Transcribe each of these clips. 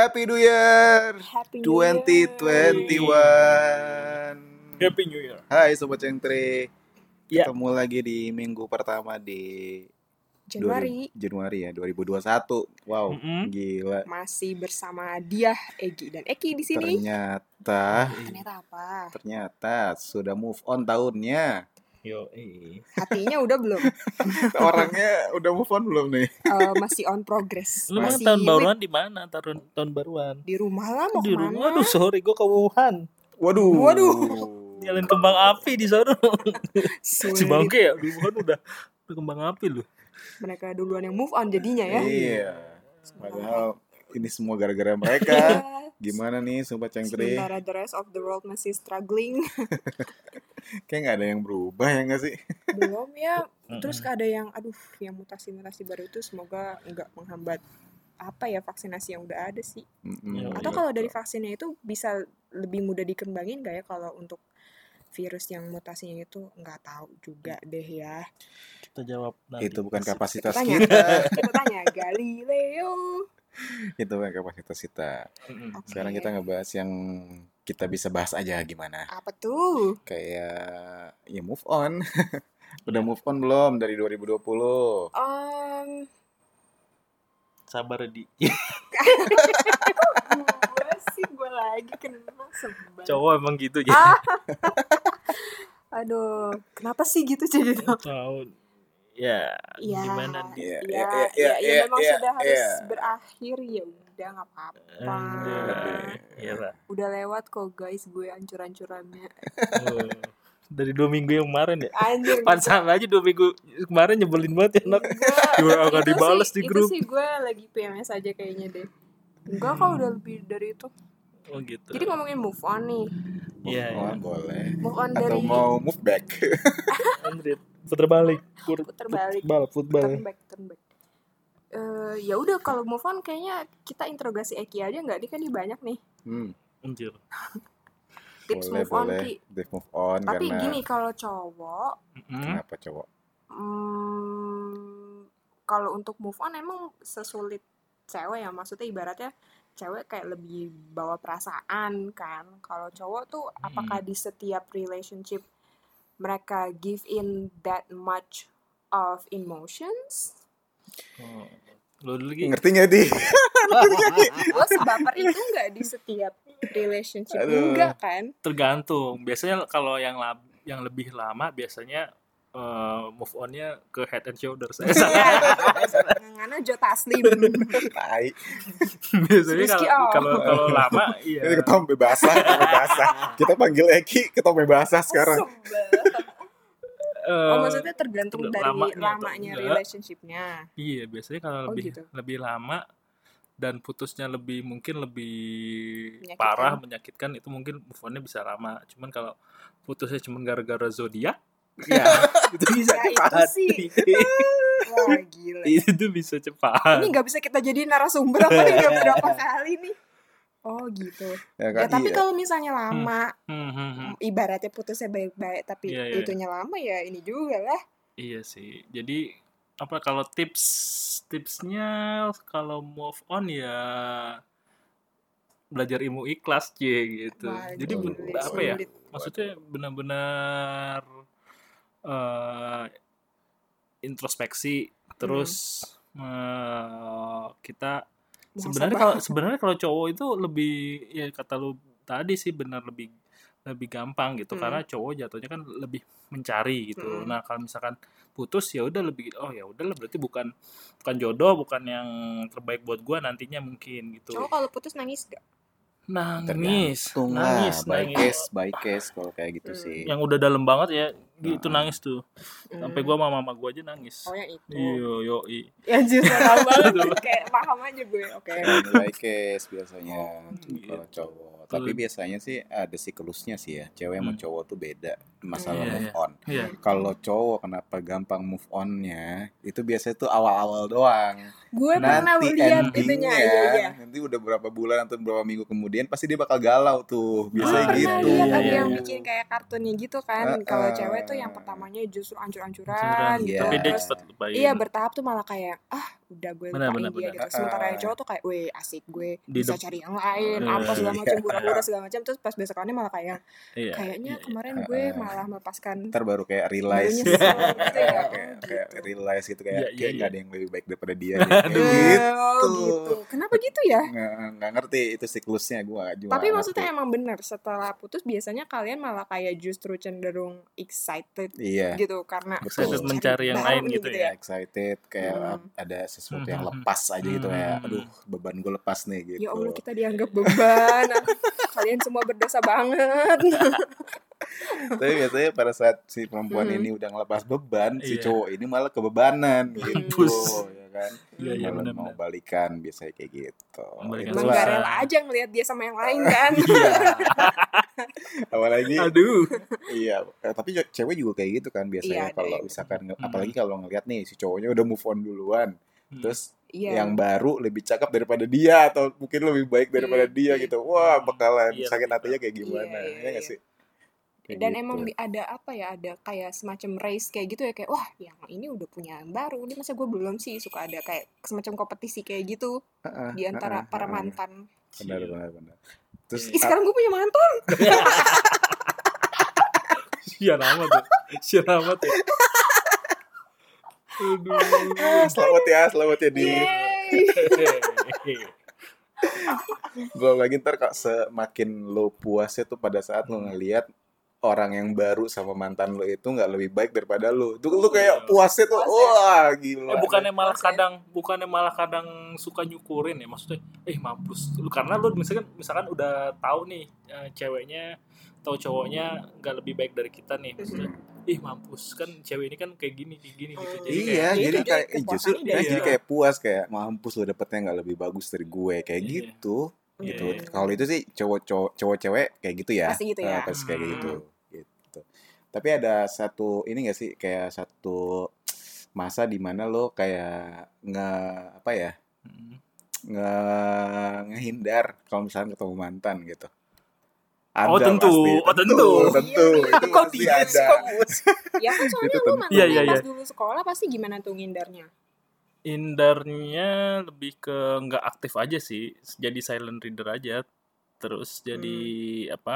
Happy New Year Happy New Year. 2021. Happy New Year. Hai Sobat Cengtri. Ya. Ketemu lagi di minggu pertama di Januari 2000 Januari ya 2021. Wow, Mm-mm. gila. masih bersama dia Egi dan Eki di sini. Ternyata Ternyata apa? ternyata sudah move on tahunnya. Yo, eh. Hatinya udah belum? Orangnya udah move on belum nih? Eh, masih on progress. Lu masih tahun baruan di mana? Tahun tahun baruan. di rumah lah mau Di rumah. ke mana? Aduh, sorry gua ke Wuhan. Waduh. Waduh. Nyalain kembang api di sana. si bangke ya di Wuhan udah udah kembang api lu. Mereka duluan yang move on jadinya ya. Iya. Padahal ini semua gara-gara mereka. Gimana nih Sobat Cengtri? Sementara the rest of the world masih struggling. Kayak nggak ada yang berubah ya nggak sih? belum ya. Terus ada yang aduh yang mutasi-mutasi baru itu semoga nggak menghambat apa ya vaksinasi yang udah ada sih. Iya, Atau iya. kalau dari vaksinnya itu bisa lebih mudah dikembangin gak ya kalau untuk virus yang mutasinya itu nggak tahu juga deh ya. Kita jawab nanti. itu bukan kapasitas Tanya, kita. kita tanya Galileo. Itu kapasitas kita. Oke. Sekarang kita ngebahas yang kita bisa bahas aja gimana. apa tuh? Kayak ya move on. Udah move on belum dari 2020? Um, Sabar di. gue sih gue lagi kena sebel. Cowok emang gitu ya. Ah. Aduh, kenapa sih gitu sih gitu? Tahu. Ya, Ya, gimana di Iya, ya, iya, ya, iya, ya, memang iya, sudah harus iya. berakhir ya udah nggak apa-apa. Iya lah. Udah lewat kok guys gue ancur-ancurannya. Oh. Dari dua minggu yang kemarin ya. Anjir. Pansan aja dua minggu kemarin nyebelin banget ya anak. Gue agak dibales sih- di grup. Itu sih gue lagi PMS aja kayaknya deh. Enggak kok udah lebih dari itu. Oh gitu. Jadi ngomongin move on nih. Move Iya, on iya. boleh. Move on Atau dari mau move back? Puter balik. Put, puter balik. Football, football. Turn back, turn back. Eh, ya udah kalau move on kayaknya kita interogasi Eki aja nggak? Dia kan dia banyak nih Hmm, Anjir. tips boleh move on boleh. Ki. Deh move on Tapi karena gini kalau cowok, Mm-mm. kenapa cowok? hmm, kalau untuk move on emang sesulit cewek ya. Maksudnya ibaratnya cewek kayak lebih bawa perasaan kan. Kalau cowok tuh apakah di setiap relationship mereka give in that much of emotions? Oh. Lo dulu lagi. Ngerti nggak di? Lo sebaper itu nggak di setiap relationship? Aduh. Enggak kan? Tergantung. Biasanya kalau yang lab, yang lebih lama biasanya eh, move onnya ke head and shoulders. Eh, salah. Ngana Jo Taslim. Tai. biasanya kalau kalau kalau lama iya. Ini ketombe basah, ketombe basah. Kita panggil Eki ketombe basah sekarang. Eh, Oh maksudnya tergantung dari lamanya lamanya enggak. relationshipnya. Iya, biasanya kalau Oh, lebih gitu. lebih lama dan putusnya lebih mungkin lebih Menyakitkan. parah menyakitkan itu mungkin move on-nya bisa lama. Cuman kalau putusnya cuma gara-gara zodiak ya itu bisa Ya, itu cepat. sih. Wah gila. itu bisa cepat. Ini nggak bisa kita jadi narasumber apa nih berapa kali nih. Oh gitu. Ya, Ya tapi Iya. kalau misalnya lama, Hmm, hmm, hmm. ibaratnya putusnya baik-baik tapi Iya, iya, itunya lama ya ini juga lah. Iya sih. Jadi apa kalau tips tipsnya kalau move on ya belajar ilmu ikhlas C gitu. Wah, Jadi ben- sulit, apa ya? sulit. Maksudnya benar-benar eh, introspeksi terus eh, kita sebenarnya Muhasabah. kalau sebenarnya kalau cowok itu lebih ya kata lu tadi sih benar lebih lebih gampang gitu Hmm. karena cowok jatuhnya kan lebih mencari gitu. Hmm. Nah, kalau misalkan putus ya udah lebih oh ya udahlah berarti bukan bukan jodoh, bukan yang terbaik buat gua nantinya mungkin gitu. Cowok kalau putus nangis gak? Nangis, Tergantung lah, nangis, by nangis. case, by case kalau kayak gitu Hmm. sih. Yang udah dalam banget ya, gitu Nah. nangis tuh. Sampai Hmm. gua sama mama gua aja nangis. Oh yang itu. Iya, yo, Ya anjir salah banget. Kayak paham aja gue. Oke. Yang by case biasanya gitu. kalau cowok. Tapi biasanya sih ada siklusnya sih ya. Cewek sama Hmm. cowok tuh beda masalah Iya, move iya. on. Iya. Kalau cowok kenapa gampang move onnya? Itu biasanya tuh awal-awal doang. Gue pernah lihat itunya. Iya, iya. nanti udah berapa bulan atau berapa minggu kemudian pasti dia bakal galau tuh. Biasanya pernah gitu. lihat Iya, ada iya, yang iya. bikin kayak kartunnya gitu kan. Uh-uh. Kalau cewek tuh yang pertamanya justru ancur-ancuran gitu. Tapi dia Terus cepet lupain Iya bertahap tuh malah kayak ah udah gue Benar, lupain benar, dia benar. gitu. Sementara yang cowok tuh kayak, weh asik gue Di bisa cari yang lain, Eh, apa segala iya. macam, pura-pura segala macam. Terus pas besokannya malah kayak, Iya, kayaknya iya, iya. kemarin Ah, gue ah. malah melepaskan ntar baru kayak realize gitu. gitu ya. kayak, Oh, kayak gitu. realize gitu kayak iya, kayak iya. nggak ada yang lebih baik daripada dia gitu Oh gitu. Kenapa gitu ya? nggak ngerti itu siklusnya gue juga Tapi maksudnya ngerti. emang bener setelah putus biasanya kalian malah kayak justru cenderung excited iya gitu karena Excited "Ih, mencari yang lain nih," gitu ya. excited kayak Hmm. ada sesuatu yang Hmm. lepas aja gitu Hmm. aduh beban gue lepas nih gitu Ya Allah kita dianggap beban. kalian semua berdosa banget. tapi biasanya pada saat si perempuan Hmm. ini udah ngelepas beban si Iya. cowok ini malah kebebanan gitu ya kan Iya, iya, Malah benar, mau benar. balikan biasanya kayak gitu Balikan Emang Itulah. gak rela aja ngelihat dia sama yang lain kan. Iya. apalagi Aduh. iya eh, tapi ce- cewek juga kayak gitu kan biasanya ada kalau misalkan Hmm. apalagi kalau ngeliat nih si cowoknya udah move on duluan Hmm. terus Iya. yang baru lebih cakep daripada dia atau mungkin lebih baik daripada Hmm, dia iya. gitu wah bakalan Iya, sakit hatinya kayak gimana Iya, iya, ya nggak iya. sih Kayak Dan gitu. emang ada apa ya, ada kayak semacam race kayak gitu ya kayak wah yang ini udah punya yang baru, ini masa gue belum sih suka ada kayak semacam kompetisi kayak gitu Heeh, di antara heeh, para heeh. mantan. benar benar benar terus Ih sekarang gue punya mantan. Sian amat ya. Sian amat ya. Aduh. selamat ya selamat ya di belum lagi ntar kak semakin lo puasnya tuh pada saat lo ngelihat orang yang baru sama mantan lo itu nggak lebih baik daripada lo. Tuh lo kayak puasnya tuh, Puas ya? wah gila. Eh bukannya malah kadang bukannya malah kadang suka nyukurin ya maksudnya eh mampus lu karena lu misalkan misalkan udah tahu nih eh, ceweknya atau cowoknya nggak lebih baik dari kita nih maksudnya ih mampus kan cewek ini kan kayak gini kayak gini gitu jadi Iya, kayak, Jadi kayak eh, justru eh, dari- jadi kayak puas kayak mampus lo dapetnya nggak lebih bagus dari gue kayak Iya. gitu. Iya, Gitu. iya. Kalau itu sih cowok-cowok cowok-cewek kayak gitu ya. Pasti gitu ya. Ah, pasti kayak Hmm. gitu. Gitu. Tapi ada satu ini gak sih kayak satu masa di mana lo kayak nge apa ya Hmm. nge ngehindar kalau misalnya ketemu mantan gitu. Oh, tentu. Oh, tentu. tentu. Itu Kok pasti dia ada. sih, kok? Ya kan soalnya Itu lu tentu. mantannya Iya, iya, pas iya. dulu sekolah pasti gimana tuh ngindarnya? Indarnya lebih ke nggak aktif aja sih, jadi silent reader aja. Terus jadi Hmm. apa?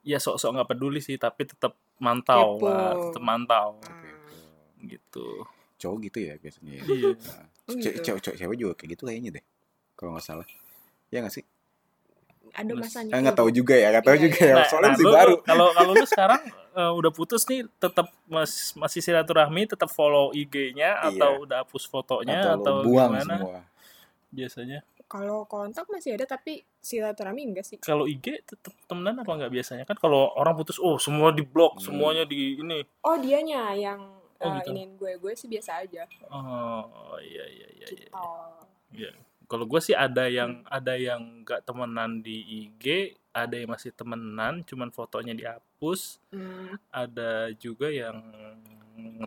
Ya sok-sok nggak peduli sih, tapi tetap mantau Kepo. lah, tetap mantau Hmm. gitu. Cowok gitu ya biasanya. ya. Iya. Nah, Oh, ce- gitu. cewek cewek cewek juga kayak gitu kayaknya deh. Kalau nggak salah. Ya nggak sih? Ada Mas- masanya. Eh, nggak tahu juga ya, nggak tahu Iya, juga iya. ya. Nah, Soalnya nah, masih lu- baru. Kalau kalau lu sekarang eh, udah putus nih, tetap mas, masih silaturahmi, tetap follow IG-nya Iya. atau udah hapus fotonya Atau, atau, buang gimana? semua. Biasanya Kalau kontak masih ada tapi silaturahmi enggak sih? kalau IG tetap temenan apa nggak biasanya kan kalau orang putus oh semua di blok Hmm. semuanya di ini Oh dianya yang Oh, uh, gitu. iniin gue, gue sih biasa aja. oh iya iya iya iya. Gitu. Iya. Kalau gue sih ada yang ada yang nggak temenan di IG, ada yang masih temenan, cuman fotonya dihapus, Hmm. ada juga yang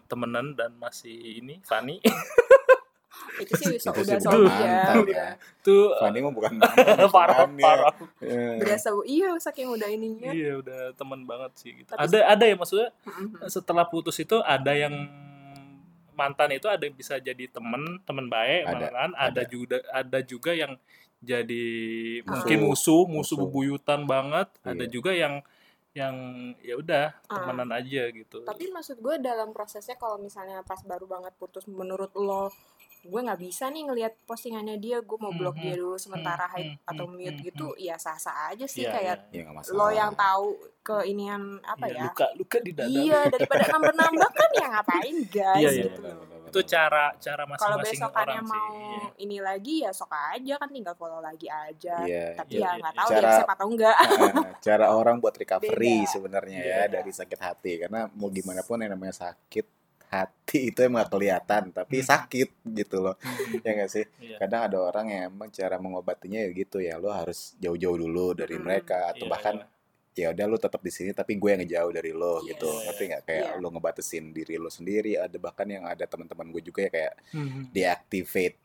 temenan dan masih ini Fanny. Itu sih Itu udah sih ya. mantan ya. Tuh Fanny mah bukan mantan, parah parah. Eh, Berasa iya saking udah ininya. Iya udah teman banget sih gitu. Tapi- Ada ada ya maksudnya setelah putus itu ada yang mantan itu ada yang bisa jadi temen temen baik Ada, ada, ada. juga ada juga yang jadi Musuh. mungkin musuh musuh Musuh. bebuyutan banget ada Iya. juga yang yang ya udah Ah. temenan aja gitu Tapi maksud gue dalam prosesnya kalau misalnya pas baru banget putus menurut lo gue nggak bisa nih ngelihat postingannya dia gue mau blok Mhm. dia dulu sementara hide atau Mhm. mute gitu ya sah sah aja sih kayak iya. ya nggak masalah. lo yang tahu keinian apa Iya, ya luka luka di dada iya daripada nambah nambah kan ya ngapain guys Iya, iya, gitu loh. benar, benar. itu cara cara kalau masing-masing besokannya orang mau sih Iya. ini lagi ya sok aja kan tinggal follow lagi aja Iya, tapi iya, ya iya, nggak iya. tahu Cara- accept atau enggak cara orang buat recovery sebenarnya Iya. ya dari sakit hati karena mau gimana pun yang namanya sakit hati itu emang gak kelihatan tapi Hmm. sakit gitu loh Hmm, ya gak sih iya. kadang ada orang yang emang cara mengobatinya ya gitu ya lo harus jauh-jauh dulu dari Hmm. mereka atau Iya, bahkan ya udah lo tetap di sini tapi gue yang ngejauh dari lo Iya. gitu ngerti nggak kayak Iya. lo ngebatasin diri lo sendiri ada bahkan yang ada teman-teman gue juga ya kayak Hmm. deactivate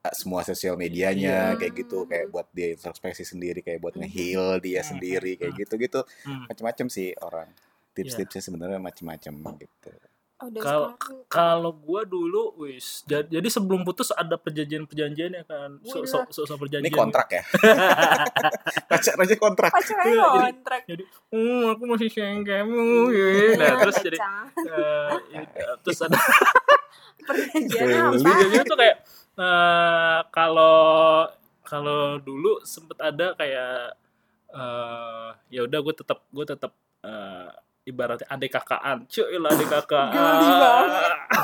uh, semua sosial medianya Iya. kayak gitu kayak buat dia introspeksi sendiri kayak buat nge-heal dia sendiri kayak gitu-gitu Hmm. macam-macam sih orang tips-tipsnya sebenarnya macam-macam gitu Oh, Kalau-. Kalau gua dulu, wis, ja- jadi sebelum putus ada perjanjian-perjanjian ya kan, so, so, so, so perjanjian. ini kontrak ya pacarannya kontrak pacarnya Iya, jadi- kontrak. Jadi, oh aku masih sayang kamu, ya. Nah terus jadi, eh, ya, terus ada perjanjian apa? perjanjian tuh kayak eh, kalau kalau dulu sempet ada kayak eh ya udah gue tetap gue tetap eh, ibaratnya adik kakaan cuy lah adik kakaan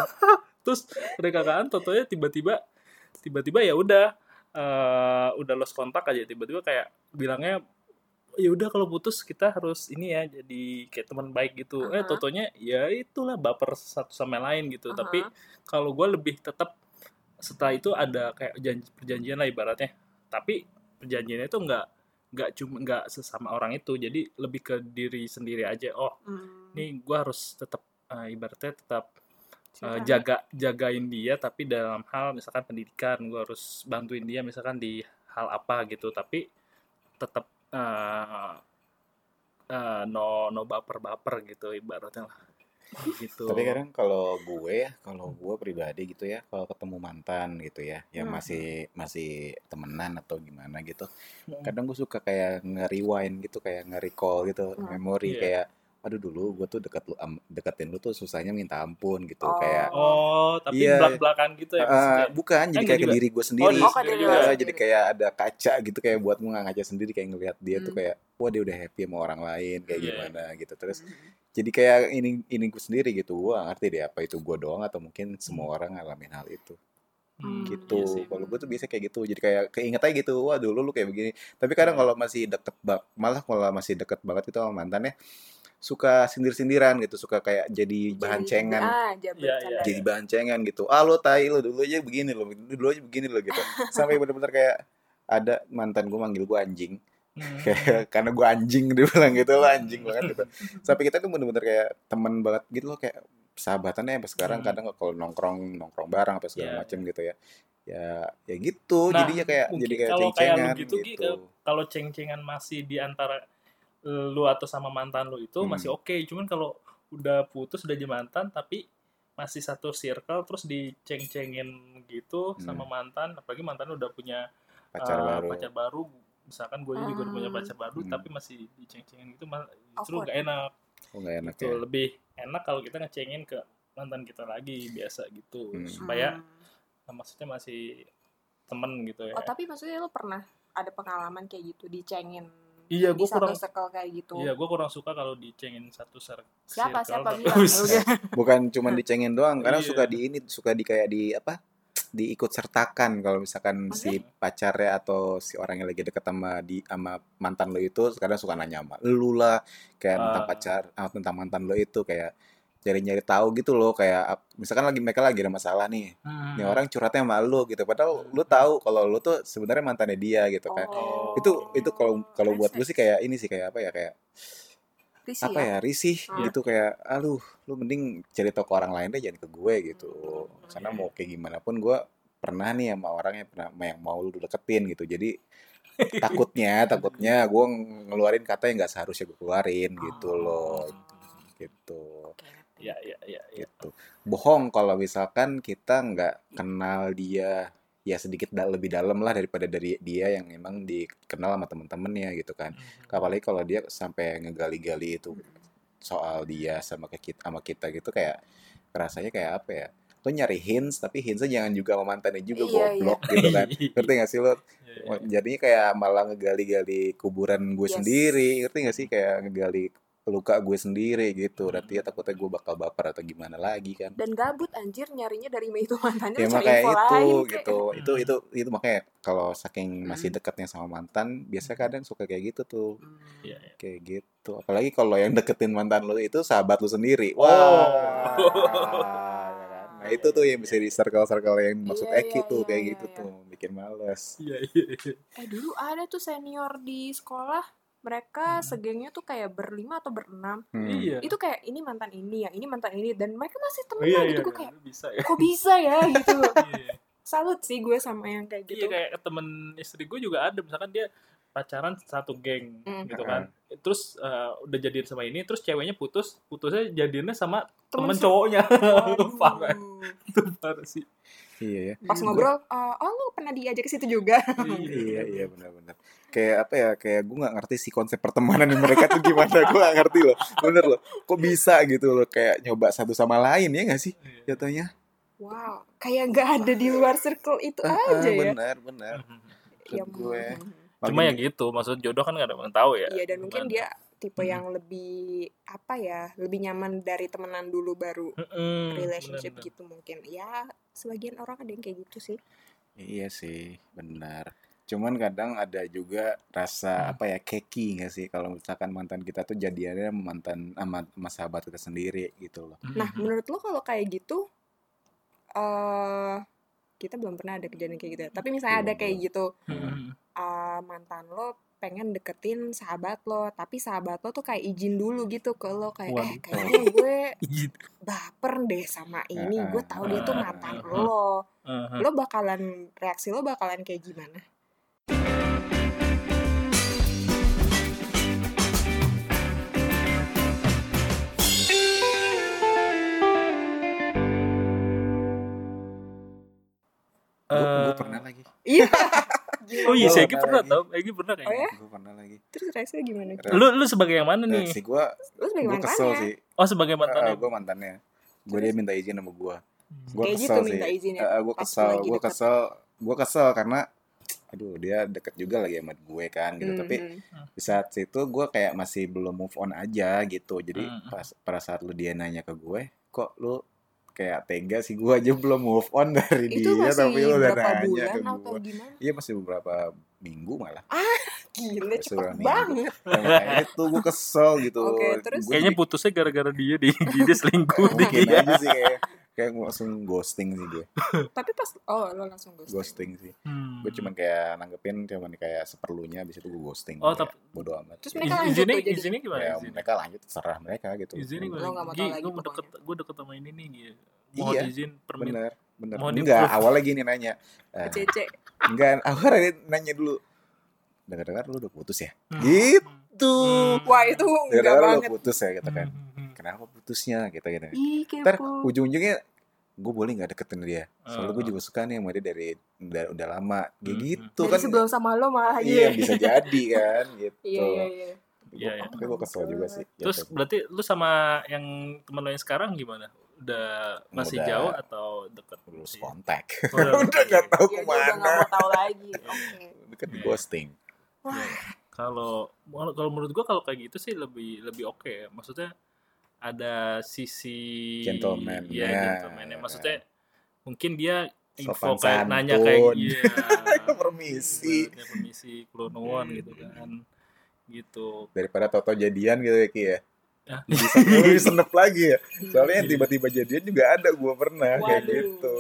terus adik kakaan totonya tiba-tiba tiba-tiba ya udah eh, udah lost kontak aja. Tiba-tiba kayak bilangnya ya udah kalau putus kita harus ini ya jadi kayak teman baik gitu. Eh Aha. totonya ya itulah baper satu sama lain gitu. Aha. tapi kalau gue lebih tetap setelah itu ada kayak janji, perjanjian lah ibaratnya. Tapi perjanjiannya itu nggak nggak cuma nggak sesama orang itu jadi lebih ke diri sendiri aja oh Hmm. nih gue harus tetap eh, ibaratnya tetap eh, Curhat. jaga jagain dia tapi dalam hal misalkan pendidikan gue harus bantuin dia misalkan di hal apa gitu tapi tetap eh, eh, no no baper baper gitu ibaratnya lah gitu Tapi kadang kalau gue ya, kalau gue pribadi gitu ya, kalau ketemu mantan gitu ya, yang Hmm. masih masih temenan atau gimana gitu, Hmm. kadang gue suka kayak nge-rewind gitu, kayak nge-recall gitu, Hmm. memori Iya. kayak, aduh dulu gue tuh deket lu, deketin lu tuh susahnya minta ampun gitu, Oh. kayak oh tapi Iya. belak belakan gitu ya maksudnya? bukan, jadi enggak kayak ke diri gue sendiri. Oh, ke diri Iya, lo sendiri. jadi kayak ada kaca gitu kayak buat gue ngaca sendiri kayak ngelihat dia tuh Hmm. kayak, wah dia udah happy sama orang lain kayak Iya. gimana gitu. Terus Hmm. Jadi kayak ini ini gue sendiri gitu gue ngerti deh apa itu gue doang atau mungkin semua orang ngalamin hal itu. Hmm, gitu. iya sih. kalau gue tuh biasa kayak gitu jadi kayak keinget aja gitu wah dulu lu kayak begini. Tapi kadang kalau masih deket ba- malah kalau masih deket banget itu sama mantannya suka sindir-sindiran gitu suka kayak jadi bahan Jadi- cengan. Ah, jadi Iya, iya. jadi bahan cengan gitu. Ah lo tai lo dulu aja begini lo dulu aja begini lo gitu. Sampai bener-bener kayak ada mantan gue manggil gue anjing. Hmm. kayak karena gue anjing dia bilang gitu lo anjing banget gitu sampai kita tuh bener-bener kayak teman banget gitu loh kayak sahabatannya sampai sekarang Hmm. kadang kalau nongkrong nongkrong bareng apa segala Iya. macem gitu ya ya ya gitu Nah, jadinya kayak mungkin jadi kayak kalau kayak lu gitu, Gi, gitu kalau ceng-cengan masih di antara lu atau sama mantan lu itu Hmm. masih oke cuman kalau udah putus udah jadi mantan tapi masih satu circle terus diceng-cengin gitu sama mantan apalagi mantan udah punya Hmm. pacar eh, baru pacar baru misalkan gue juga udah punya Hmm. pacar baru Hmm. tapi masih diceng-cengin gitu justru gak enak oh nggak enak gitu ya lebih enak kalau kita ngecengin ke mantan kita lagi biasa gitu Hmm. supaya Hmm. nah, maksudnya masih temen gitu ya Oh, tapi maksudnya lu pernah ada pengalaman kayak gitu dicengin Iya, satu kurang- circle kayak gitu. Iya, gue kurang suka kalau dicengin satu ser Siapa circle. siapa bilang? Bukan cuma dicengin doang kadang Iya. suka di ini suka di kayak di apa diikut sertakan kalau misalkan si pacarnya atau si orang yang lagi deket sama di sama mantan lo itu kadang suka nanya sama lu lah kayak tentang Ah. pacar ah, tentang mantan lo itu kayak nyari-nyari tahu gitu loh kayak misalkan lagi mereka lagi ada masalah nih Hmm. ini orang curhatnya sama lu gitu padahal lu tahu kalau lu tuh sebenarnya mantannya dia gitu kan Oh. itu itu kalau kalau buat gue sih kayak ini sih kayak apa ya kayak Risih apa ya risih Hmm. gitu kayak aduh lu mending cerita ke orang lain deh jangan ke gue gitu Hmm. karena Iya, mau kayak gimana pun gue pernah nih sama orang yang pernah yang mau lu deketin gitu jadi takutnya takutnya gue ngeluarin kata yang nggak seharusnya gue keluarin gitu loh gitu. Ya, ya, ya, ya. gitu bohong kalau misalkan kita nggak kenal dia ya sedikit da- lebih dalam lah daripada dari dia yang emang dikenal sama temen-temennya gitu kan Hmm. apalagi kalau dia sampai ngegali-gali itu soal dia sama ke kita sama kita gitu kayak rasanya kayak apa ya lo nyari hints tapi hintsnya jangan juga sama mantannya juga Iya, iya. goblok gitu kan ngerti gak sih lo Iya, iya. jadinya kayak malah ngegali-gali kuburan gue Yes. sendiri ngerti gak sih kayak ngegali luka gue sendiri gitu Hmm. nanti ya takutnya gue bakal baper atau gimana lagi kan Dan gabut anjir nyarinya dari itu mantannya ya makanya info itu lain kayak- gitu itu Hmm. itu itu makanya kalau saking masih Hmm. dekatnya sama mantan biasanya kadang suka kayak gitu tuh Hmm. Iya, iya. kayak gitu apalagi kalau yang deketin mantan lu itu sahabat lu sendiri Oh. wah ya kan? nah itu tuh yang bisa di circle circle yang maksud Iya, Eki iya, tuh iya, kayak iya, gitu iya. tuh bikin males Iya, iya, iya. Eh dulu ada tuh senior di sekolah mereka Hmm. segengnya tuh kayak berlima atau berenam Hmm. Iya. itu kayak ini mantan ini yang ini mantan ini dan mereka masih Oh, temenan iya, gitu iya, gue kayak bisa ya. kok bisa ya gitu Iya. salut sih gue sama yang kayak gitu Iya kayak temen istri gue juga ada misalkan dia pacaran satu geng Mm. gitu kan. Terus eh, udah jadian sama ini, terus ceweknya putus, putusnya jadiannya sama Temen temen cowoknya. Waduh. parah, itu parah sih. Iya ya. pas ngobrol "Eh, oh lu pernah diajak ke situ juga Iya iya benar-benar. Kayak apa ya? Kayak gue nggak ngerti sih konsep pertemanan di mereka tuh gimana. gue nggak ngerti loh. Bener loh. Kok bisa gitu loh? Kayak nyoba satu sama lain ya nggak sih? Iya. Jatuhnya. wow kayak nggak ada di luar circle itu aja ya benar benar. ya gue. Cuma ya gitu, maksud jodoh kan gak ada yang tahu ya. iya dan mungkin dia tipe Hmm. yang lebih apa ya lebih nyaman dari temenan dulu baru Mm-mm, relationship benar-benar. gitu mungkin ya sebagian orang ada yang kayak gitu sih Iya sih, benar. Cuman kadang ada juga rasa Hmm. apa ya keki nggak sih kalau misalkan mantan kita tuh jadiannya mantan sama, sama sahabat kita sendiri gitu loh. nah Mhm. menurut lo kalau kayak gitu eh kita belum pernah ada kejadian kayak gitu ya. Tapi misalnya ada kayak gitu eh, mantan lo pengen deketin sahabat lo tapi sahabat lo tuh kayak izin dulu gitu ke lo kayak eh kayaknya gue baper deh sama ini gue tahu dia tuh mantan lo. Lo bakalan reaksi lo bakalan kayak gimana Gue Eh, pernah lagi. iya Oh iya, Gua si Egi pernah pernah tau. Egi pernah Oh ya? kayaknya. Gue pernah lagi. terus reaksinya gimana Lu lu sebagai yang mana nih? Reaksi gue, lo sebagai gue kesel mantannya sih. Oh sebagai mantannya. gue mantannya. Gue dia minta izin sama gue. Gue kayak kesel gitu sih. minta izin ya gue pas kesel, gue kesel, gue kesel karena, aduh dia deket juga lagi sama gue kan gitu. Hmm, Tapi hmm. di saat itu gue kayak masih belum move on aja gitu. Jadi Hmm. pas pada saat lu dia nanya ke gue, kok lu kayak tega sih gue aja belum move on dari itu dia masih tapi lu udah nanya bulan ke gue. gimana Iya masih beberapa minggu malah. gila Masih cepet banget Nah, itu gue kesel gitu. Oke, terus? Gua Kayaknya putusnya gara-gara dia di dia selingkuh mungkin dia. aja sih kayak kayak langsung ghosting sih gue. tapi pas oh lo langsung ghosting, Ghosting sih. Hmm. Gue cuman kayak nanggepin cuman kayak seperlunya habis itu gue ghosting. Oh, tapi- bodo amat. Terus mereka lanjut izinnya tuh jadi- izinnya gimana? ya, izinnya? mereka lanjut terserah mereka gitu. Izinnya gimana? nggak mau lagi gue mau deket, gue deket sama ini nih gitu. Mohon Iya, izin permit. bener bener Mau enggak awalnya gini nanya Eh, Cece enggak awalnya nanya dulu dengar-dengar lu udah putus ya Hmm. gitu Hmm. wah itu enggak dengar-dengar lu banget putus ya gitu kan hmm, kenapa putusnya gitu gitu ih ntar ujung-ujungnya gue boleh nggak deketin dia soalnya gue Ah. juga suka nih sama dia dari udah, udah lama kayak Hmm. gitu dari kan sebelum sama lo malah iya bisa jadi kan gitu iya iya iya Iya, iya. tapi gue kesel juga sih Terus jatuhnya. berarti lu sama yang temen lo yang sekarang gimana? Udah masih Udah. jauh atau deket? lulus kontak Udah, udah nggak tahu Iya, dia udah nggak ke mana mau tahu lagi oke deket Iya. ghosting wah Kalau kalau menurut gua kalau kayak gitu sih lebih lebih oke ya. Maksudnya ada sisi Gentleman, Iya, ya. gentleman. Maksudnya mungkin dia Sopan info kayak nanya kayak santun. iya. Permisi. Ibaratnya permisi kulonuan gitu kan. Gitu. daripada toto jadian gitu ya Ki ya Ah. bisa lebih senep lagi ya soalnya yang tiba-tiba jadian juga ada gue pernah kayak Waduh. gitu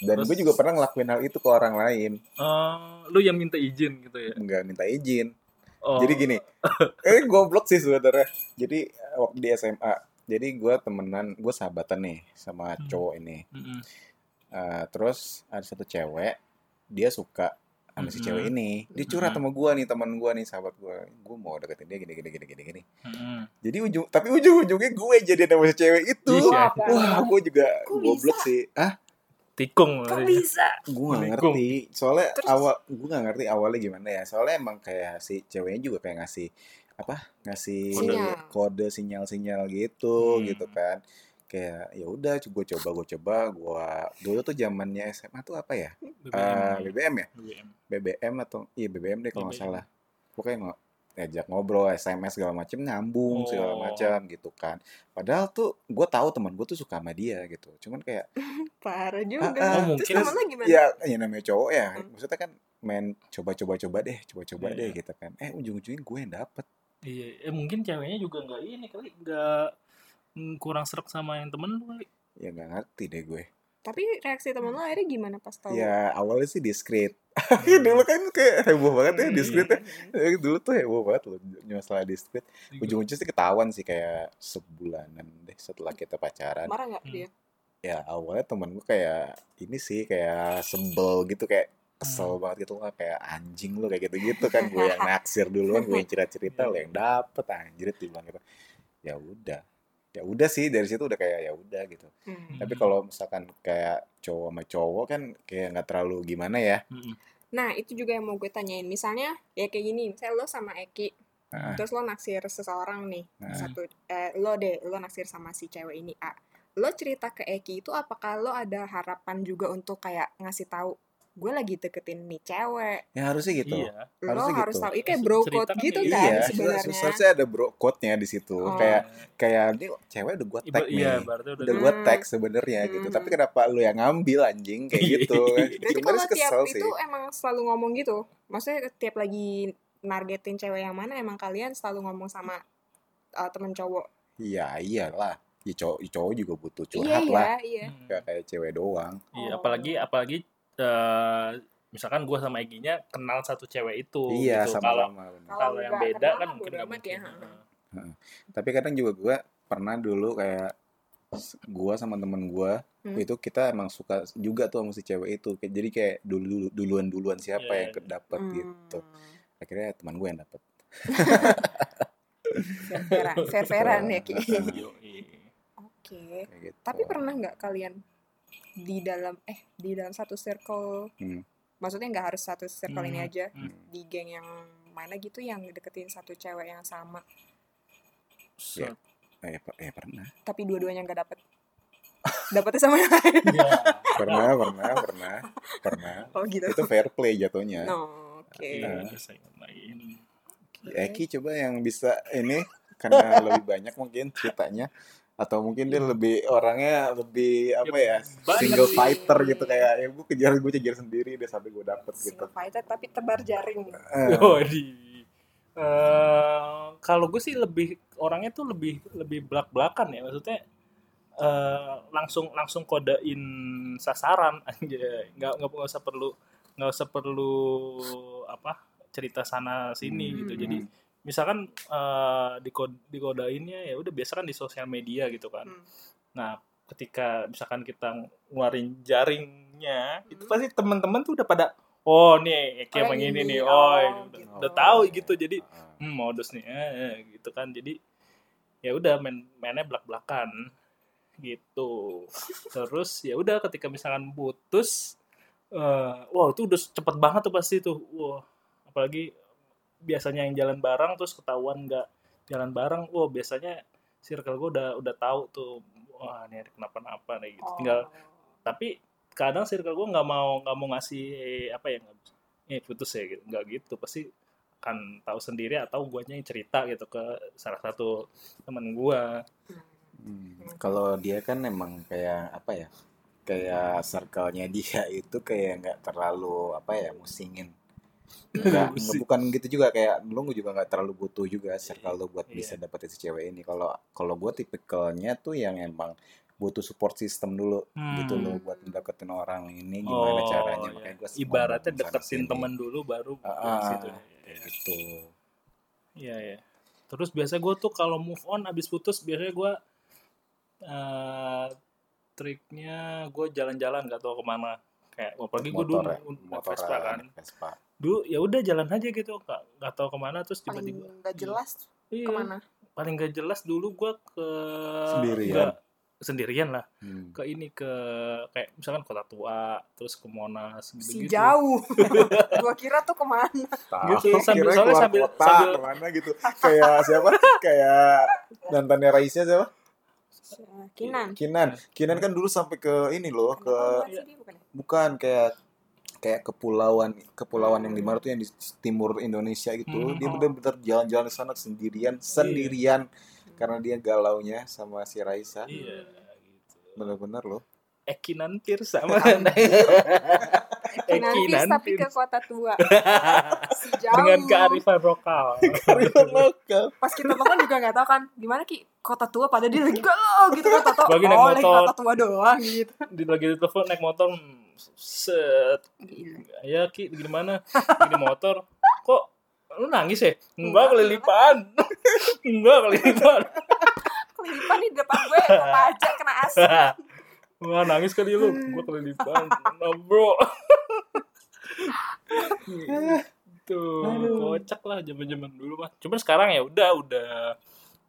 dan gue juga pernah ngelakuin hal itu ke orang lain Oh, lu yang minta izin gitu ya. nggak minta izin Oh. jadi gini eh goblok sih sebenarnya jadi waktu di SMA jadi gue temenan gue sahabatan nih sama Hmm. cowok ini. Mm-mm. Eh, terus ada satu cewek dia suka sama si cewek ini. Dia curhat sama gue nih teman gue nih sahabat gue gue mau deketin dia gini gini gini gini gini. Jadi ujung tapi ujung ujungnya gue jadi sama si cewek itu. Ih, Wah, gue juga goblok sih. Ah Tikung. kok bisa? Gue gak ngerti. Soalnya Terus? awal gue gak ngerti awalnya gimana ya. Soalnya emang kayak si ceweknya juga kayak ngasih apa ngasih Sinyal. kode sinyal sinyal gitu Hmm. gitu kan kayak ya udah gue coba gue coba gue dulu tuh zamannya SMA tuh apa ya BBM. Eh, BBM ya BBM. BBM atau iya BBM deh kalau nggak salah pokoknya nggak ngajak ngobrol SMS segala macem nyambung segala Oh. macam gitu kan padahal tuh gue tahu teman gue tuh suka sama dia gitu cuman kayak parah juga Ah, ah. Oh, terus mungkin- gimana ya ya namanya cowok ya Hmm. maksudnya kan main coba-coba coba deh coba-coba Iya. deh gitu kan eh ujung-ujungnya gue yang dapet Iya, eh, mungkin ceweknya juga nggak ini kali, nggak mm, kurang serak sama yang temen lu kali. ya nggak ngerti deh gue tapi reaksi temen lo akhirnya gimana pas tahu ya awalnya sih diskret Hmm. dulu kan kayak heboh banget ya Hmm. diskret ya Eh, dulu tuh heboh banget loh masalah diskret Juga. ujung-ujungnya sih ketahuan sih kayak sebulanan deh setelah kita pacaran marah nggak Hmm. dia ya awalnya temen gue kayak ini sih kayak sebel gitu kayak kesel banget gitu lah kayak anjing lu kayak gitu-gitu kan gue yang naksir duluan gue yang cerita-cerita lo yang dapet anjir dibilang gitu ya udah ya udah sih dari situ udah kayak ya udah gitu Hmm. tapi kalau misalkan kayak cowok sama cowok kan kayak nggak terlalu gimana ya Mm-mm. Nah, itu juga yang mau gue tanyain. Misalnya, ya kayak gini, misalnya lo sama Eki, Nah, terus lo naksir seseorang nih, Nah. satu, eh, lo deh, lo naksir sama si cewek ini A. Lo cerita ke Eki itu apakah lo ada harapan juga untuk kayak ngasih tahu gue lagi deketin nih cewek. ya harusnya gitu Iya. Lo Harusnya harus gitu. tahu, ini kayak bro code kan gitu kayak kan iya sebenarnya. seharusnya ada bro code-nya di situ Oh. kayak kayak ini cewek udah gue Iba- tag iya, nih berarti udah udah Hmm. gue tag sebenarnya gitu Hmm. tapi kenapa lu yang ngambil anjing kayak gitu kan Berarti kalau sih tiap kesel itu sih emang selalu ngomong gitu? Maksudnya tiap lagi nargetin cewek yang mana emang kalian selalu ngomong sama uh, temen cowok? iya iyalah ya cowok ya cowok juga butuh Iya, curhat iya, lah iya. Hmm. Gak kayak cewek doang Iya, apalagi apalagi eh, misalkan gue sama Egy-nya kenal satu cewek itu. iya gitu. Kalau. Kalau kalau yang beda kenal kan mah mungkin nggak mungkin. ya, tapi kadang juga gue pernah dulu kayak gue sama temen gue Hmm. itu kita emang suka juga tuh sama si cewek itu Kayak- jadi kayak dulu duluan duluan siapa Iya, yang iya. kedapat gitu Hmm. akhirnya teman gue yang dapet Fair-fairan, fair-fairan ya Ki. Oke. kayak gitu Tapi pernah nggak kalian di dalam eh di dalam satu circle, Hmm. maksudnya nggak harus satu circle ini Hmm. aja, Hmm. di geng yang mana gitu yang deketin satu cewek yang sama, Set. eh, per- eh pernah tapi dua-duanya nggak dapet. Dapetnya sama yang lain. Iya. pernah pernah pernah pernah Oh gitu. itu fair play jatuhnya No, oke. Iya, Nah. Eki coba yang bisa ini karena lebih banyak mungkin ceritanya atau mungkin dia lebih orangnya lebih apa ya banyak single sih. fighter gitu kayak ya gue kejar gue kejar sendiri deh sampai gue dapet gitu. Single fighter tapi tebar jaring. Eh, Oh, di eh, kalau gue sih lebih orangnya tuh lebih lebih belak belakan ya. Maksudnya eh, langsung langsung kodein sasaran aja nggak nggak nggak usah perlu nggak usah perlu apa cerita sana sini Hmm. gitu jadi misalkan eh, di dikodainnya ya udah biasa kan di sosial media gitu kan Hmm. nah ketika misalkan kita ngeluarin jaringnya itu Hmm. pasti teman-teman tuh udah pada oh nih kayak Oh, yang yang ini ini, nih oh, oh, udah, gitu. udah tahu gitu jadi ah, hmm, modus nih eh, eh, gitu kan jadi ya udah main mainnya belak belakan gitu terus ya udah ketika misalkan putus eh wah itu udah cepet banget tuh pasti tuh wah apalagi biasanya yang jalan bareng terus ketahuan nggak jalan bareng wah biasanya circle gue udah udah tahu tuh wah ini kenapa-napa nih gitu Oh. tinggal tapi kadang circle gue nggak mau nggak mau ngasih eh, apa ya nggak eh putus ya gitu nggak gitu pasti akan tahu sendiri atau guanya yang cerita gitu ke salah satu teman gua hmm. kalau dia kan emang kayak apa ya kayak circle-nya dia itu kayak nggak terlalu apa ya musingin Nggak, Musik. nggak- bukan gitu juga kayak lu juga nggak terlalu butuh juga circle lu buat Iya. bisa dapetin si cewek ini kalau kalau gue tipikalnya tuh yang emang butuh support system dulu gitu Hmm. loh buat mendekatin orang ini gimana Oh, caranya iya. makanya gue ibaratnya deketin temen dulu baru ah, situ kayak gitu Iya ya. Terus biasa gue tuh kalau move on abis putus biasanya gue eh triknya gue jalan-jalan gak tahu ke mana. Kayak apalagi gue dulu ya motor Vespa kan. Vespa Dulu ya udah jalan aja gitu, gak, gak tahu ke mana terus paling tiba-tiba nggak jelas iya, ke mana? Paling gak jelas dulu gue ke Sendirian. nggak- sendirian lah. Hmm. ke ini ke kayak misalkan kota tua terus ke Monas si gitu-gitu. jauh. Gua kira tuh ke mana? Gitu, Tahu, sambil- kirain soalnya sambil- kota, sambil- ke mana gitu. Kayak siapa? Kayak mantannya Raisnya siapa? Kinan. Kinan. Kinan kan dulu sampai ke ini loh ke ya? bukan kayak kayak kepulauan kepulauan yang di mana tuh yang di timur Indonesia gitu Hmm. dia bener-bener jalan-jalan ke sana sendirian sendirian. Karena dia galaunya sama si Raisa. Iya gitu. Bener-bener loh. Ekinan Kinan Fis Ekinan tapi ke kota tua. Si jauh dengan kearifan lokal. Kearifan lokal. Pas kita telepon juga nggak tahu kan gimana ki? Kota tua pada dia lagi galau gitu kota tua. Naik oh lagi motor. kota tua doang gitu. Di lagi di telepon naik motor hmm, set. Ya ki gimana di motor. Kok lu nangis ya? Enggak kelilipan. Enggak. Kelilipan. Kelilipan di depan gue apa aja kena asap. Wah nangis kali lu. Gua kelilipan. Nah, bro. Tuh, kocak lah zaman-zaman dulu mah. Cuman sekarang ya udah udah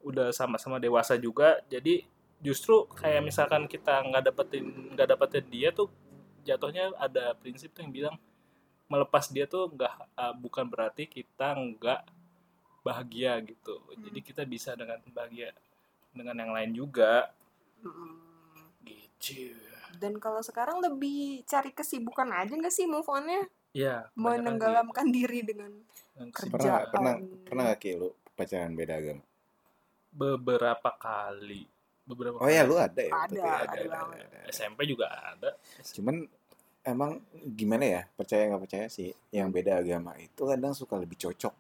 udah sama-sama dewasa juga. Jadi justru kayak misalkan kita nggak dapetin nggak dapetin dia tuh jatuhnya ada prinsip tuh yang bilang melepas dia tuh nggak uh, bukan berarti kita nggak bahagia gitu. Jadi kita bisa dengan bahagia dengan yang lain juga Mm-mm. gitu. Dan kalau sekarang lebih cari kesibukan aja nggak sih move on-nya? Ya. Menenggelamkan diri dengan kerja. Pernah pernah pernah gak Ki lu pacaran beda agama? beberapa kali beberapa Oh ya lu ada ya? Ada, berarti? ada banget. SMP juga ada Cuman emang gimana ya percaya nggak percaya sih yang beda agama itu kadang suka lebih cocok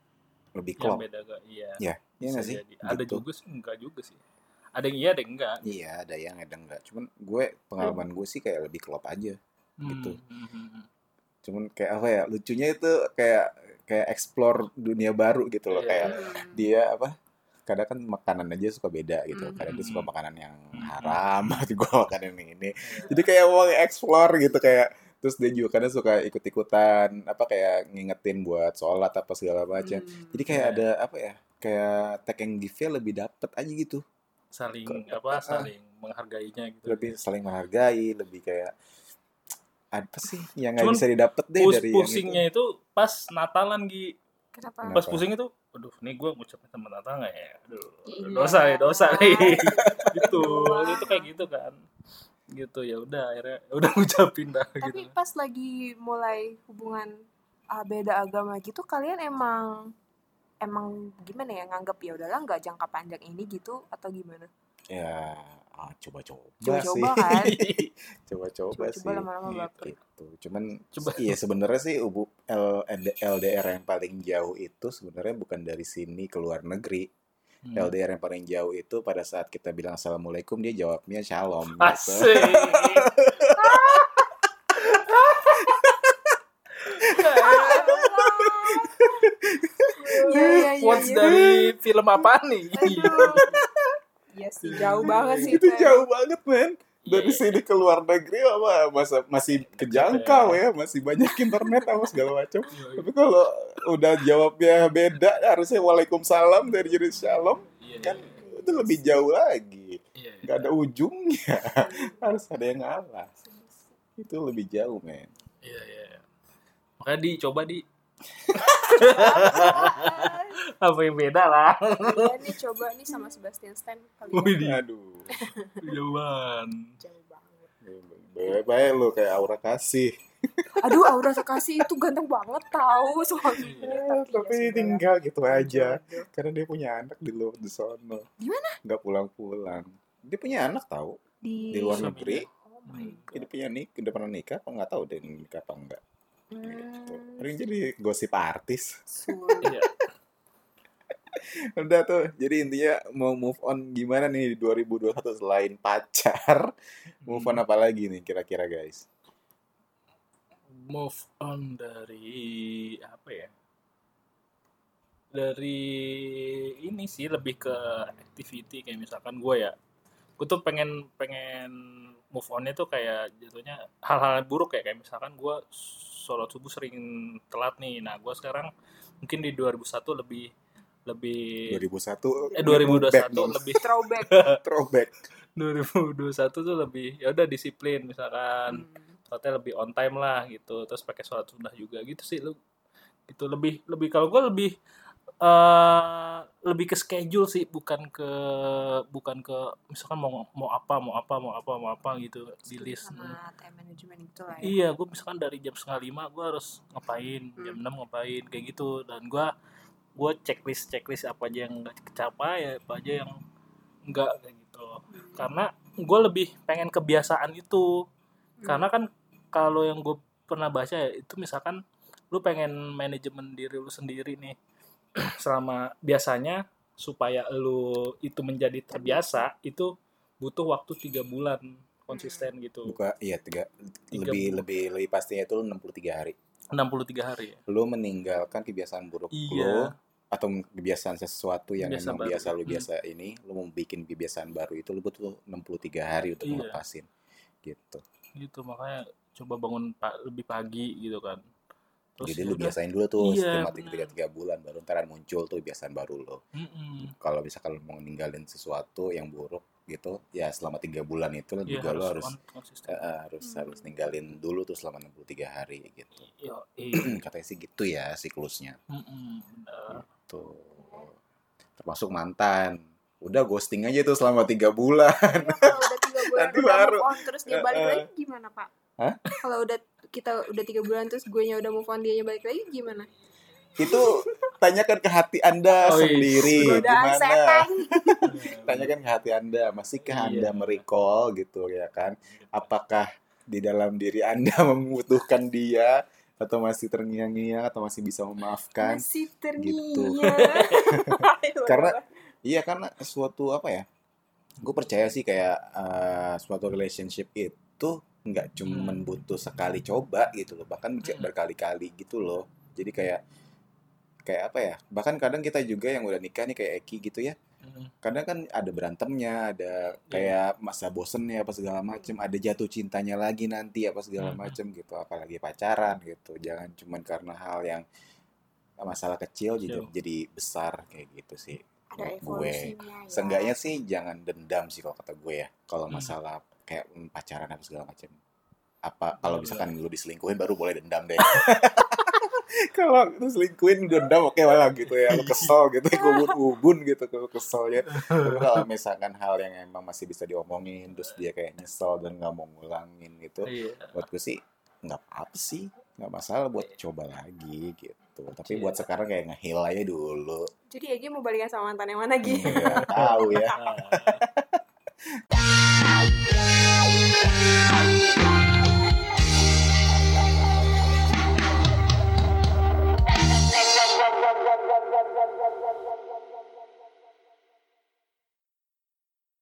lebih yang klop beda gak iya ya iya nggak sih jadi. ada Gitu. juga sih enggak juga sih ada yang iya ada yang enggak iya ada yang ada enggak cuman gue pengalaman gue sih kayak lebih klop aja Gitu. Hmm, hmm, hmm. cuman kayak apa ya lucunya itu kayak kayak explore dunia baru gitu loh Iya. kayak dia apa kadang kan makanan aja suka beda gitu Hmm. kadang dia suka Hmm. makanan yang Hmm. haram atau gue makanan yang ini Iya. jadi kayak mau explore gitu kayak terus dia juga kadang suka ikut-ikutan apa kayak ngingetin buat sholat apa segala macam mm. jadi kayak Iya. ada apa ya kayak take and give lebih dapet aja gitu saling Kok- apa ah. saling menghargainya gitu lebih saling menghargai lebih kayak apa sih yang nggak bisa didapet deh dari yang itu pusingnya itu pas Natalan Gi Kenapa? Kenapa? pas pusing itu aduh nih gue ngucapin sama Natal nggak ya aduh Iya. dosa ya dosa nih gitu itu kayak gitu kan gitu ya udah akhirnya udah ngucapin dah Tapi gitu pas lagi mulai hubungan ah, beda agama gitu, kalian emang emang gimana ya nganggap ya udahlah nggak jangka panjang ini gitu atau gimana? ya ah, coba-coba Coba-coba sih kan? coba-coba sih lama-lama Gitu. baper. gitu cuman Coba. iya sebenarnya sih ubu L- LDR yang paling jauh itu sebenarnya bukan dari sini ke luar negeri Hmm. LDR yang paling jauh itu pada saat kita bilang assalamualaikum dia jawabnya shalom gitu. Asik. Iya iya iya. Quotes iya. dari film apa nih? Iya sih jauh banget sih itu jauh banget men. Dari Iya. sini ke luar negeri apa masa masih kejangkau ya. masih banyak internet apa segala macam. Tapi kalau udah jawabnya beda harusnya waalaikumsalam dari jenis shalom Iya, kan? iya, itu lebih jauh lagi. Iya. nggak ada ujungnya. Harus ada yang ngalah. Itu lebih jauh men. Iya, iya. Makanya di coba di apa yang beda lah. Iya nih coba nih sama Sebastian Stan kali ya. di aduh jauhan. Jauh banget. baik-baik lu kayak aura kasih Aduh Aura Sekasi itu ganteng banget tahu suaminya. Eh, tapi ya tinggal gitu aja Jodoh. karena dia punya anak di luar di sono Di mana? nggak pulang-pulang dia punya anak tahu Di, di luar negeri Oh my god. dia punya nik udah pernah nikah apa nggak tahu deh nikah apa enggak. Hmm, jadi gosip artis. Iya. udah tuh jadi intinya mau move on gimana nih di 2021 selain pacar move on apa lagi nih kira-kira guys Move on dari apa ya? Dari ini sih lebih ke activity kayak misalkan gue ya. Gue tuh pengen pengen move onnya tuh kayak jatuhnya hal-hal buruk ya kayak misalkan gue sholat subuh sering telat nih. Nah gue sekarang mungkin di 2001 lebih lebih 2001 eh 2021 back lebih Throwback. throwback 2021 tuh lebih ya udah disiplin misalkan Hmm. sholatnya lebih on time lah gitu terus pakai sholat sunnah juga gitu sih lu gitu lebih lebih kalau gue lebih eh lebih ke schedule sih bukan ke bukan ke misalkan mau mau apa mau apa mau apa mau apa gitu di list Sama time management gitu lah ya. Iya, gue misalkan dari jam setengah lima gue harus ngapain, jam Hmm. enam ngapain, kayak gitu. Dan gue gue checklist checklist apa aja yang nggak kecapai, apa aja yang enggak kayak gitu. Hmm. Karena gue lebih pengen kebiasaan itu. Hmm. Karena kan kalau yang gue pernah baca ya itu misalkan lu pengen manajemen diri lu sendiri nih selama biasanya supaya lu itu menjadi terbiasa itu butuh waktu tiga bulan konsisten gitu. buka iya tiga, Tiga lebih bulan. lebih lebih pastinya itu 63 hari 63 hari ya. lu meninggalkan kebiasaan buruk Iya. lu atau kebiasaan sesuatu yang emang baru. biasa lu Hmm. biasa ini lu mau bikin kebiasaan baru itu lu butuh 63 hari untuk Iya. ngelepasin gitu gitu makanya coba bangun pa- lebih pagi gitu kan terus jadi ya lu biasain dulu tuh Iya, setelah benar. tiga tiga bulan baru ntar muncul tuh biasaan baru lo Mm-mm. kalau misalkan mau ninggalin sesuatu yang buruk gitu ya selama tiga bulan itu Iya, juga lo harus konsisten eh, eh, harus Hmm. harus ninggalin dulu tuh selama 63 hari gitu Yo, iya. katanya sih gitu ya siklusnya bener. tuh termasuk mantan udah ghosting aja tuh selama tiga bulan Iya, kalau udah tiga bulan Nanti udah baru. move on terus dia balik eh. lagi gimana pak? Hah? Kalau udah kita udah tiga bulan terus gue nya udah move on dia nya balik lagi gimana? itu tanyakan ke hati anda Oh, iya. sendiri gimana setan. tanyakan ke hati anda masihkah Iya. anda merecall gitu ya kan apakah di dalam diri anda membutuhkan dia atau masih terngiang-ngiang atau masih bisa memaafkan Masih Gitu. terngiang. Karena- iya karena suatu apa ya gue percaya sih kayak eh, suatu relationship itu nggak cuma Hmm. butuh sekali coba gitu loh bahkan bisa Hmm. berkali-kali gitu loh jadi kayak kayak apa ya bahkan kadang kita juga yang udah nikah nih kayak Eki gitu ya Mm. kadang kan ada berantemnya ada kayak masa bosennya apa segala macem ada jatuh cintanya lagi nanti apa segala Hmm. macem gitu apalagi pacaran gitu jangan cuman karena hal yang masalah kecil jadi, Kecil. jadi besar kayak gitu sih Ada gue ya. seenggaknya sih jangan dendam sih kalau kata gue ya kalau Hmm. masalah kayak pacaran apa segala macem apa kalau misalkan lu diselingkuhin baru boleh dendam deh. Kalau lu selingkuhin dendam oke lah gitu ya. Lu kesel gitu ubun-ubun gitu kalau keselnya. Tapi kalau misalkan hal yang emang masih bisa diomongin terus dia kayak nyesel dan nggak mau ngulangin gitu Iya. buat gue sih nggak apa sih. Nggak masalah buat coba lagi gitu. Tapi Iya. buat sekarang kayak ngehil aja dulu. Jadi Egi mau balikan sama mantan yang mana Gi? nggak tahu ya Yeah.